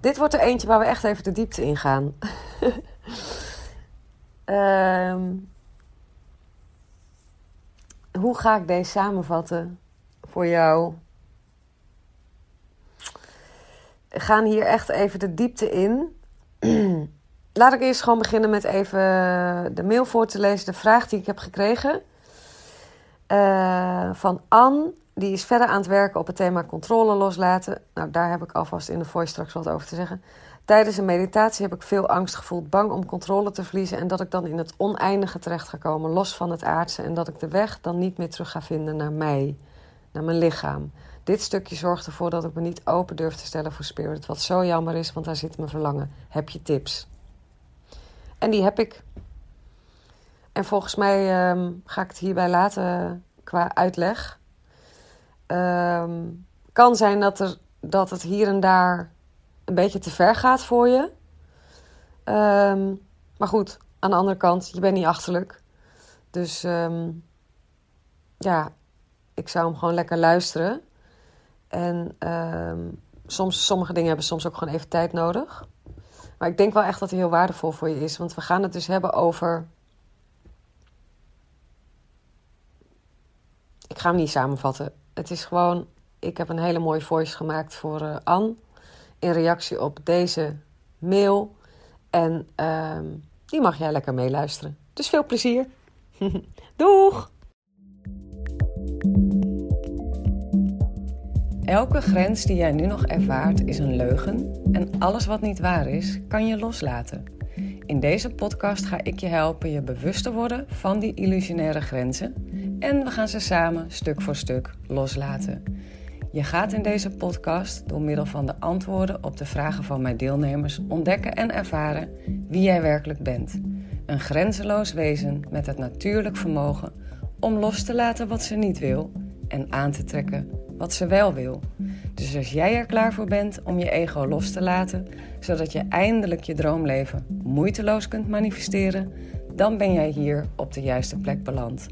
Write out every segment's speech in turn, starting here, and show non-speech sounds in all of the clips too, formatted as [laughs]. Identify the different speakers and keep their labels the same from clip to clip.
Speaker 1: Dit wordt er eentje waar we echt even de diepte in gaan. um, [laughs] hoe ga ik deze samenvatten voor jou? We gaan hier echt even de diepte in. [clears throat] Laat ik eerst gewoon beginnen met even de mail voor te lezen, de vraag die ik heb gekregen. Uh, van Anne, die is verder aan het werken op het thema controle loslaten. Nou, daar heb ik alvast in de voice straks wat over te zeggen. Tijdens een meditatie heb ik veel angst gevoeld, bang om controle te verliezen en dat ik dan in het oneindige terecht ga komen, los van het aardse en dat ik de weg dan niet meer terug ga vinden naar mij, naar mijn lichaam. Dit stukje zorgt ervoor dat ik me niet open durf te stellen voor spirit, wat zo jammer is, want daar zit mijn verlangen. Heb je tips? En die heb ik. En volgens mij um, ga ik het hierbij laten qua uitleg. Um, kan zijn dat, er, dat het hier en daar een beetje te ver gaat voor je. Um, maar goed, aan de andere kant, je bent niet achterlijk. Dus um, ja, ik zou hem gewoon lekker luisteren. En soms, sommige dingen hebben soms ook gewoon even tijd nodig. Maar ik denk wel echt dat hij heel waardevol voor je is. Want we gaan het dus hebben over. Ik ga hem niet samenvatten. Het is gewoon. Ik heb een hele mooie voice gemaakt voor uh, Anne. In reactie op deze mail. En uh, die mag jij lekker meeluisteren. Dus veel plezier. [laughs] Doeg!
Speaker 2: Elke grens die jij nu nog ervaart is een leugen en alles wat niet waar is, kan je loslaten. In deze podcast ga ik je helpen je bewust te worden van die illusionaire grenzen en we gaan ze samen stuk voor stuk loslaten. Je gaat in deze podcast door middel van de antwoorden op de vragen van mijn deelnemers ontdekken en ervaren wie jij werkelijk bent. Een grenzeloos wezen met het natuurlijk vermogen om los te laten wat ze niet wil en aan te trekken wat ze wel wil. Dus als jij er klaar voor bent om je ego los te laten, zodat je eindelijk je droomleven moeiteloos kunt manifesteren, dan ben jij hier op de juiste plek beland.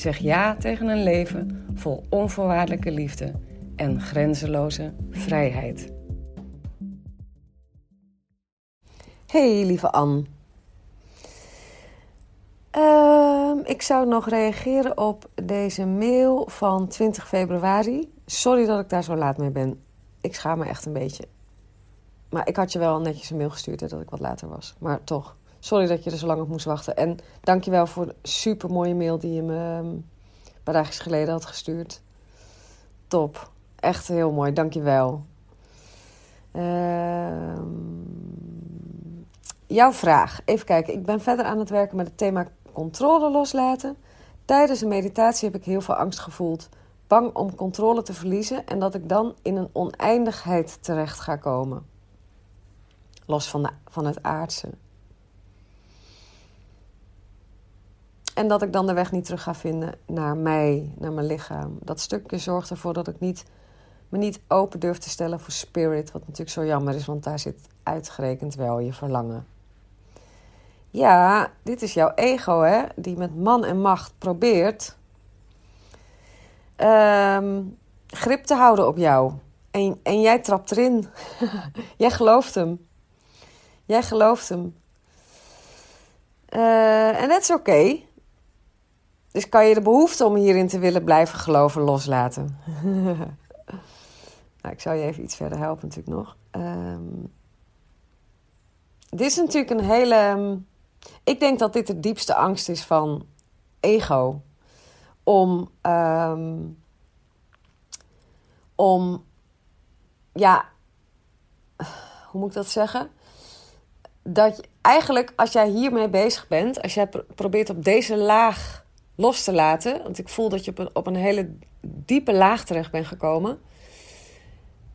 Speaker 2: Zeg ja tegen een leven vol onvoorwaardelijke liefde en grenzeloze vrijheid.
Speaker 1: Hey lieve Anne. Uh, ik zou nog reageren op deze mail van 20 februari. Sorry dat ik daar zo laat mee ben. Ik schaam me echt een beetje. Maar ik had je wel netjes een mail gestuurd hè, dat ik wat later was. Maar toch, sorry dat je er zo lang op moest wachten. En dankjewel voor de super mooie mail die je me ehm, een paar dagen geleden had gestuurd. Top. Echt heel mooi, dankjewel. Uh, jouw vraag. Even kijken. Ik ben verder aan het werken met het thema controle loslaten. Tijdens een meditatie heb ik heel veel angst gevoeld. Bang om controle te verliezen en dat ik dan in een oneindigheid terecht ga komen. Los van, de, van het aardse. En dat ik dan de weg niet terug ga vinden naar mij, naar mijn lichaam. Dat stukje zorgt ervoor dat ik niet, me niet open durf te stellen voor spirit. Wat natuurlijk zo jammer is, want daar zit uitgerekend wel je verlangen. Ja, dit is jouw ego, hè? Die met man en macht probeert um, grip te houden op jou. En, en jij trapt erin. [laughs] jij gelooft hem. Jij gelooft hem. Uh, en dat is oké. Dus kan je de behoefte om hierin te willen blijven geloven loslaten. [laughs] nou, ik zal je even iets verder helpen natuurlijk nog. Um, dit is natuurlijk een hele. Ehm, ik denk dat dit de diepste angst is van ego. Om. Ehm, om. Ja. Hoe moet ik dat zeggen? Dat je, eigenlijk, als jij hiermee bezig bent, als jij probeert op deze laag los te laten, want ik voel dat je op een, op een hele diepe laag terecht bent gekomen,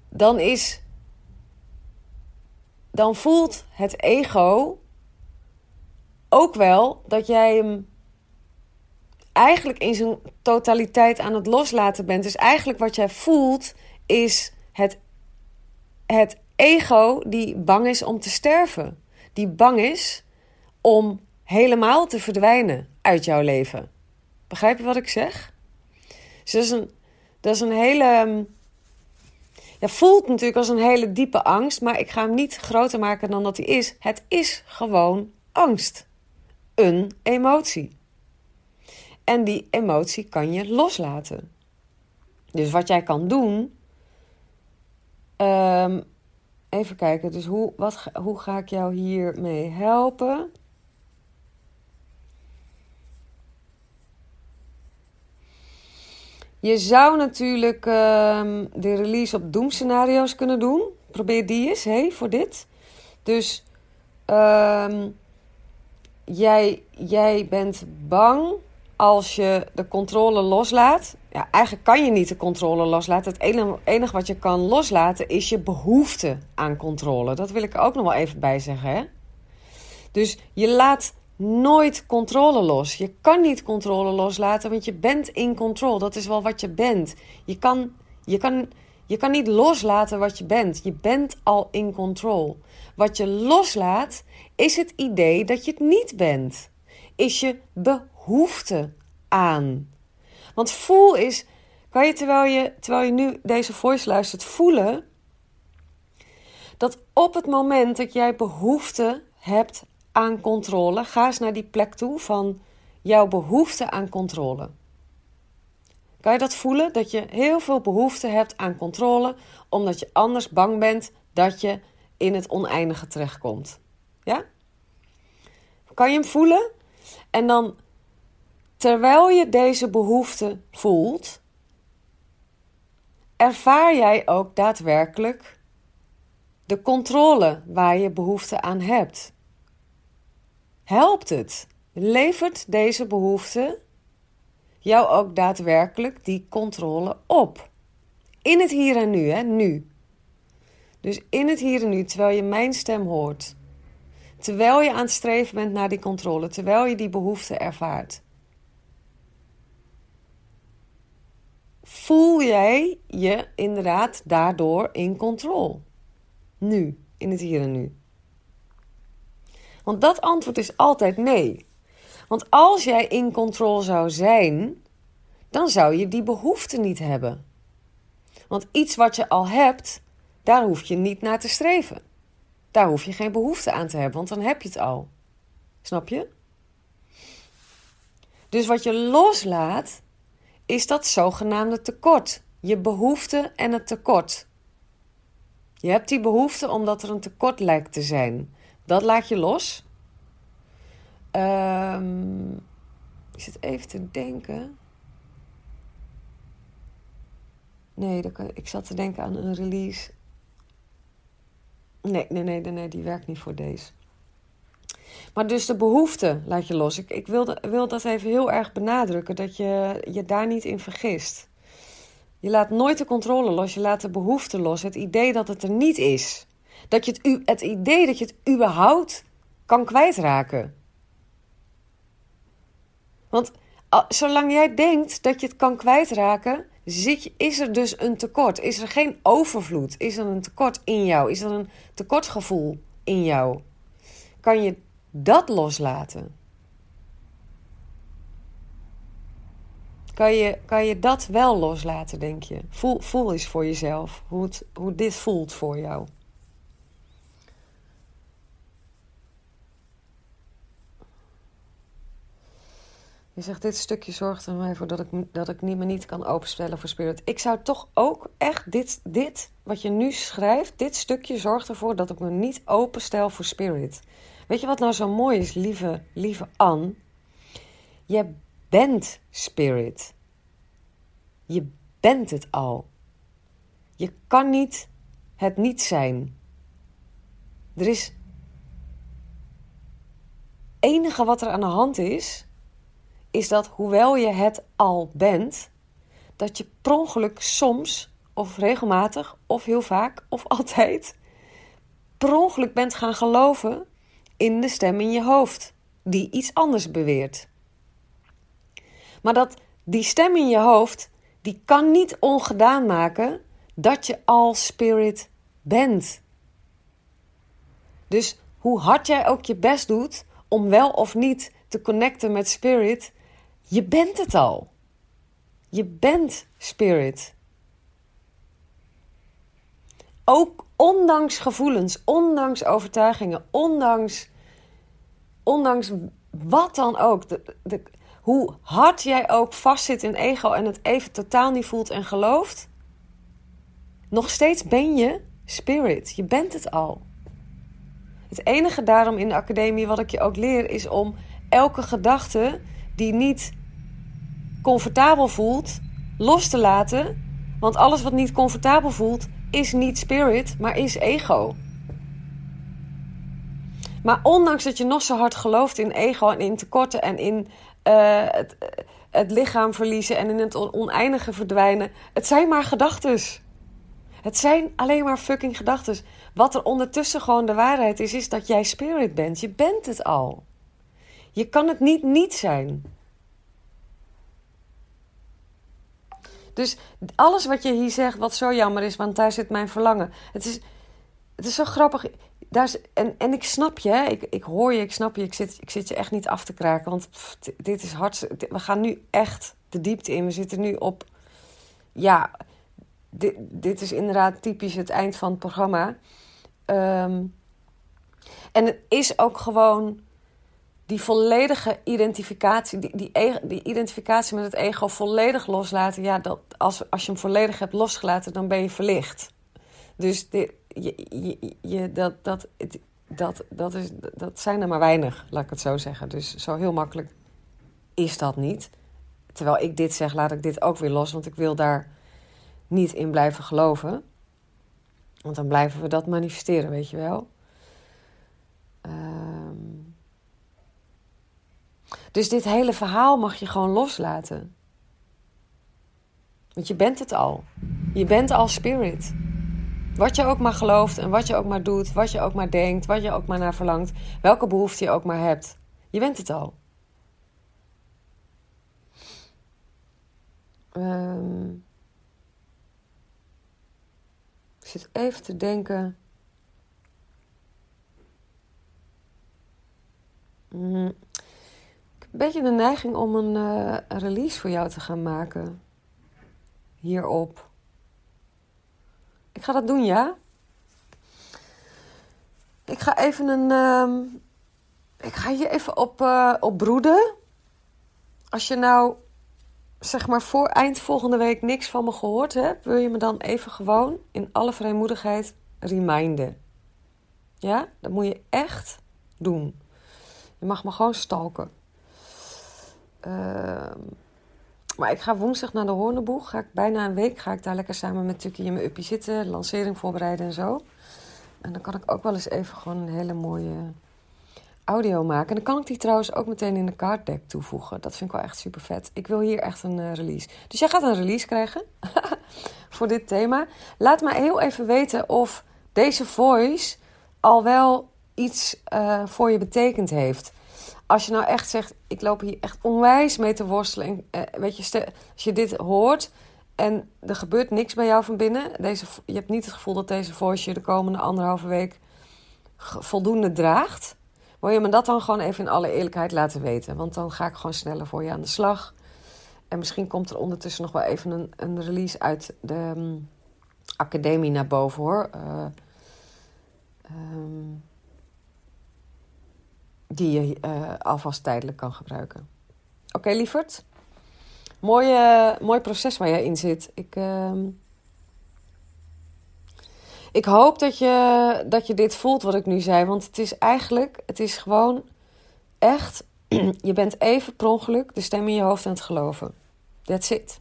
Speaker 1: dan is. Dan voelt het ego ook wel dat jij hem eigenlijk in zijn totaliteit aan het loslaten bent. Dus eigenlijk wat jij voelt is het, het ego die bang is om te sterven. Die bang is om helemaal te verdwijnen uit jouw leven. Begrijp je wat ik zeg? Dus dat is een, dat is een hele. Ja, voelt natuurlijk als een hele diepe angst, maar ik ga hem niet groter maken dan dat hij is. Het is gewoon angst. Een emotie. En die emotie kan je loslaten. Dus wat jij kan doen. Um, even kijken, dus hoe, wat, hoe ga ik jou hiermee helpen? Je zou natuurlijk um, de release op doemscenario's kunnen doen. Probeer die eens, hey, voor dit. Dus um, jij, jij bent bang als je de controle loslaat. Ja, eigenlijk kan je niet de controle loslaten. Het enige, enige wat je kan loslaten is je behoefte aan controle. Dat wil ik er ook nog wel even bij zeggen. Hè? Dus je laat nooit controle los. Je kan niet controle loslaten, want je bent in control. Dat is wel wat je bent. Je kan, je kan, je kan niet loslaten wat je bent. Je bent al in control. Wat je loslaat is het idee dat je het niet bent. Is je behoefte aan. Want voel is, kan je terwijl je, terwijl je nu deze voice luistert, voelen dat op het moment dat jij behoefte hebt aan controle. Ga eens naar die plek toe van jouw behoefte aan controle. Kan je dat voelen? Dat je heel veel behoefte hebt aan controle, omdat je anders bang bent dat je in het oneindige terechtkomt. Ja? Kan je hem voelen? En dan, terwijl je deze behoefte voelt, ervaar jij ook daadwerkelijk de controle waar je behoefte aan hebt. Helpt het? Levert deze behoefte jou ook daadwerkelijk die controle op? In het hier en nu, hè? Nu. Dus in het hier en nu, terwijl je mijn stem hoort. Terwijl je aan het streven bent naar die controle, terwijl je die behoefte ervaart. Voel jij je inderdaad daardoor in controle? Nu, in het hier en nu. Want dat antwoord is altijd nee. Want als jij in controle zou zijn, dan zou je die behoefte niet hebben. Want iets wat je al hebt, daar hoef je niet naar te streven. Daar hoef je geen behoefte aan te hebben, want dan heb je het al. Snap je? Dus wat je loslaat, is dat zogenaamde tekort. Je behoefte en het tekort. Je hebt die behoefte omdat er een tekort lijkt te zijn. Dat laat je los. Um, ik zit even te denken. Nee, ik zat te denken aan een release. Nee, nee, nee, nee, die werkt niet voor deze. Maar dus de behoefte laat je los. Ik, ik wil dat even heel erg benadrukken, dat je je daar niet in vergist. Je laat nooit de controle los, je laat de behoefte los. Het idee dat het er niet is. Dat je het, het idee dat je het überhaupt kan kwijtraken. Want zolang jij denkt dat je het kan kwijtraken, is er dus een tekort. Is er geen overvloed? Is er een tekort in jou? Is er een tekortgevoel in jou? Kan je dat loslaten? Kan je, kan je dat wel loslaten, denk je? Voel, voel eens voor jezelf hoe, hoe dit voelt voor jou. Je zegt, dit stukje zorgt er mij voor dat ik, dat ik niet, me niet kan openstellen voor spirit. Ik zou toch ook echt dit, dit, wat je nu schrijft, dit stukje zorgt ervoor dat ik me niet openstel voor spirit. Weet je wat nou zo mooi is, lieve, lieve Anne? Je bent spirit. Je bent het al. Je kan niet het niet zijn. Er is. enige wat er aan de hand is, is dat hoewel je het al bent, dat je per ongeluk soms, of regelmatig, of heel vaak, of [laughs] altijd, per ongeluk bent gaan geloven in de stem in je hoofd, die iets anders beweert. Maar dat die stem in je hoofd, die kan niet ongedaan maken dat je al spirit bent. Dus hoe hard jij ook je best doet om wel of niet te connecten met spirit, je bent het al. Je bent spirit. Ook ondanks gevoelens, ondanks overtuigingen, ondanks, ondanks wat dan ook. De, hoe hard jij ook vastzit in ego en het even totaal niet voelt en gelooft, nog steeds ben je spirit. Je bent het al. Het enige daarom in de academie wat ik je ook leer is om elke gedachte die niet comfortabel voelt, los te laten. Want alles wat niet comfortabel voelt, is niet spirit, maar is ego. Maar ondanks dat je nog zo hard gelooft in ego en in tekorten en in uh, het, het lichaam verliezen en in het oneindige verdwijnen, het zijn maar gedachten. Het zijn alleen maar fucking gedachten. Wat er ondertussen gewoon de waarheid is, is dat jij spirit bent. Je bent het al. Je kan het niet niet zijn. Dus alles wat je hier zegt, wat zo jammer is, want daar zit mijn verlangen. Het is, het is zo grappig. Daar is, en, en ik snap je, ik, ik hoor je, ik snap je. Ik zit, ik zit je echt niet af te kraken. Want dit is hard. We gaan nu echt de diepte in. We zitten nu op. Ja, dit, dit is inderdaad typisch het eind van het programma. Ehm, en het is ook gewoon die volledige identificatie, die, die, die, identificatie met het ego volledig loslaten. Ja, dat, als, als je hem volledig hebt losgelaten, dan ben je verlicht. Dus dit, je, je, dat, dat, dat, is, dat zijn er maar weinig, laat ik het zo zeggen. Dus zo heel makkelijk is dat niet. Terwijl ik dit zeg, laat ik dit ook weer los, want ik wil daar niet in blijven geloven. Want dan blijven we dat manifesteren, weet je wel. Dus dit hele verhaal mag je gewoon loslaten. Want je bent het al. Je bent al spirit. Wat je ook maar gelooft en wat je ook maar doet, wat je ook maar denkt, wat je ook maar naar verlangt, welke behoefte je ook maar hebt. Je bent het al. Um, ik zit even te denken. Mm. Beetje de neiging om een, een release voor jou te gaan maken. Hierop. Ik ga dat doen, ja? Ik ga even een. Uh, ik ga hier even op, uh, op broeden. Als je nou zeg maar voor eind volgende week niks van me gehoord hebt, wil je me dan even gewoon in alle vrijmoedigheid reminden. Ja, dat moet je echt doen. Je mag me gewoon stalken. Uh, maar ik ga woensdag naar de Hoorneboeg. Ga ik bijna een week ga ik daar lekker samen met Tukkie in mijn uppie zitten. Lancering voorbereiden en zo. En dan kan ik ook wel eens even gewoon een hele mooie audio maken. En dan kan ik die trouwens ook meteen in de card deck toevoegen. Dat vind ik wel echt super vet. Ik wil hier echt een uh, release. Dus jij gaat een release krijgen [laughs] voor dit thema. Laat me heel even weten of deze voice al wel iets uh, voor je betekend heeft. Als je nou echt zegt, ik loop hier echt onwijs mee te worstelen. En, uh, weet je, als je dit hoort en er gebeurt niks bij jou van binnen. Deze, je hebt niet het gevoel dat deze voice je de komende anderhalve week voldoende draagt wil je me dat dan gewoon even in alle eerlijkheid laten weten? Want dan ga ik gewoon sneller voor je aan de slag. En misschien komt er ondertussen nog wel even een, een release uit de um, academie naar boven hoor. Uh, die je uh, alvast tijdelijk kan gebruiken. Oké, lieverd. Mooi, mooi proces waar jij in zit. Ik, ehm, ik hoop dat je, dat je dit voelt wat ik nu zei. Want het is eigenlijk, het is gewoon echt... [clears throat] je bent even per ongeluk de stem in je hoofd aan het geloven. That's it.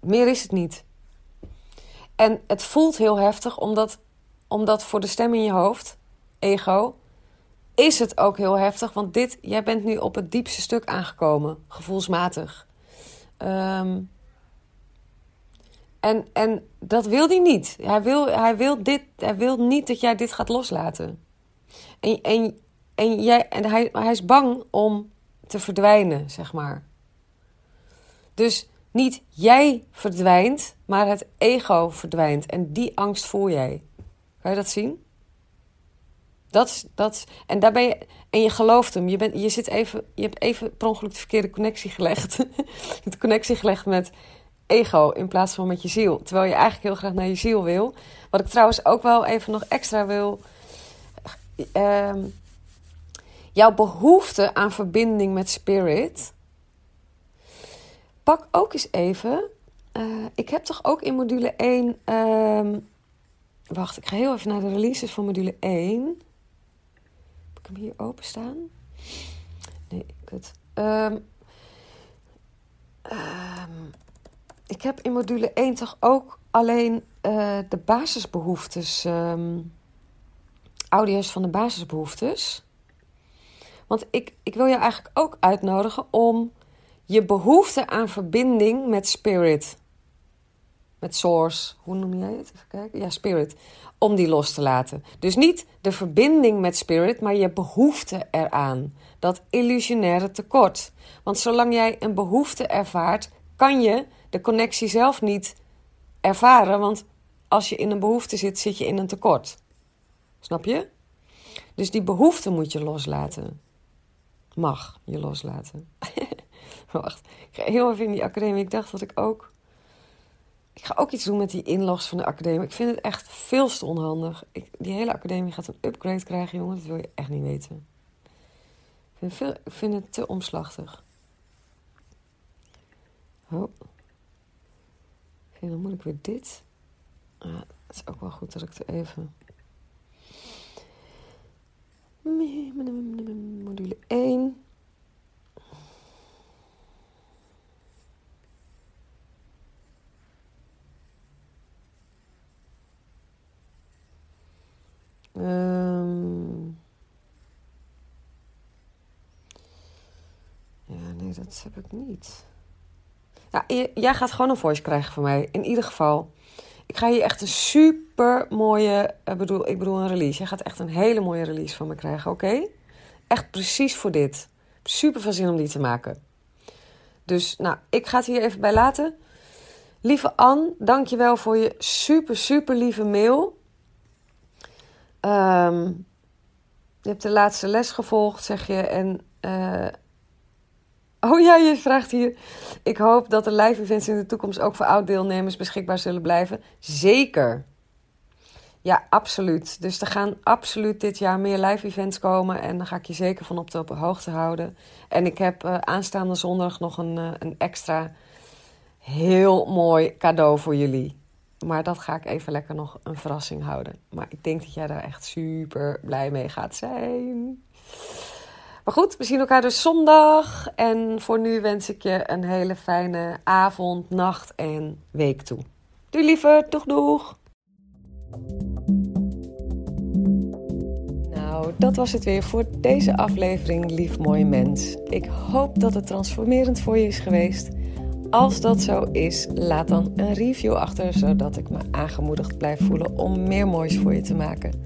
Speaker 1: Meer is het niet. En het voelt heel heftig, omdat, omdat voor de stem in je hoofd, ego, is het ook heel heftig. Want dit, jij bent nu op het diepste stuk aangekomen, gevoelsmatig. Ehm, en, en dat wil hij niet. Hij wil, hij, wil dit, hij wil niet dat jij dit gaat loslaten. En, en, en, jij, en hij, hij is bang om te verdwijnen, zeg maar. Dus niet jij verdwijnt, maar het ego verdwijnt. En die angst voel jij. Kan je dat zien? Dat, dat, en daar ben je, en je gelooft hem. Je, bent, je, zit even, je hebt even per ongeluk de verkeerde connectie gelegd. [laughs] de connectie gelegd met ego in plaats van met je ziel. Terwijl je eigenlijk heel graag naar je ziel wil. Wat ik trouwens ook wel even nog extra wil. Uh, jouw behoefte aan verbinding met spirit pak ook eens even. Uh, ik heb toch ook in module 1. Um, wacht, ik ga heel even naar de releases van module 1. Ik hem hier openstaan? Nee, kut. Um, um, ik heb in module 1 toch ook alleen uh, de basisbehoeftes. audio's van de basisbehoeftes. Want ik, ik wil je eigenlijk ook uitnodigen om je behoefte aan verbinding met spirit. Met source. Hoe noem jij het? Even kijken. Ja, spirit. Om die los te laten. Dus niet de verbinding met spirit, maar je behoefte eraan. Dat illusionaire tekort. Want zolang jij een behoefte ervaart, kan je de connectie zelf niet ervaren. Want als je in een behoefte zit, zit je in een tekort. Snap je? Dus die behoefte moet je loslaten. Mag je loslaten. [laughs] Wacht, ik ga heel even in die academie. Ik dacht dat ik ook... Ik ga ook iets doen met die inlogs van de academie. Ik vind het echt veel te onhandig. Ik, die hele academie gaat een upgrade krijgen, jongen. Dat wil je echt niet weten. Ik vind, vind het te omslachtig. Oh. Oké, dan moet ik weer dit. Ah, het is ook wel goed dat ik er even... Module 1. Um, ja, nee, heb ik niet. Ja, jij gaat gewoon een voice krijgen van mij. In ieder geval. Ik ga hier echt een super mooie. Uh, bedoel, ik bedoel een release. Jij gaat echt een hele mooie release van me krijgen, oké? Echt precies voor dit. Super veel zin om die te maken. Dus, nou, ik ga het hier even bij laten. Lieve Anne, dankjewel voor je super, super lieve mail. Um, je hebt de laatste les gevolgd, zeg je. En. Uh, oh ja, je vraagt hier. Ik hoop dat de live events in de toekomst ook voor oud-deelnemers beschikbaar zullen blijven. Zeker. Ja, absoluut. Dus er gaan absoluut dit jaar meer live events komen. En daar ga ik je zeker van op de, hoogte houden. En ik heb uh, aanstaande zondag nog een, uh, een extra heel mooi cadeau voor jullie. Maar dat ga ik even lekker nog een verrassing houden. Maar ik denk dat jij daar echt super blij mee gaat zijn. Maar goed, we zien elkaar dus zondag. En voor nu wens ik je een hele fijne avond, nacht en week toe. Doei lieve, doeg doeg! Nou, dat was het weer voor deze aflevering, lief mooie mens. Ik hoop dat het transformerend voor je is geweest. Als dat zo is, laat dan een review achter, zodat ik me aangemoedigd blijf voelen om meer moois voor je te maken.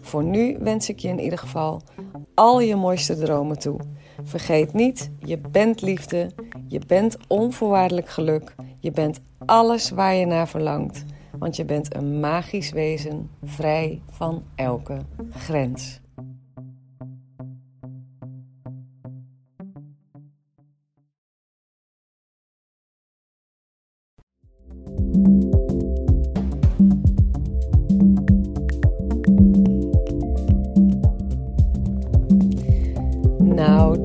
Speaker 2: Voor nu wens ik je in ieder geval al je mooiste dromen toe. Vergeet niet, je bent liefde, je bent onvoorwaardelijk geluk, je bent alles waar je naar verlangt, want je bent een magisch wezen, vrij van elke grens.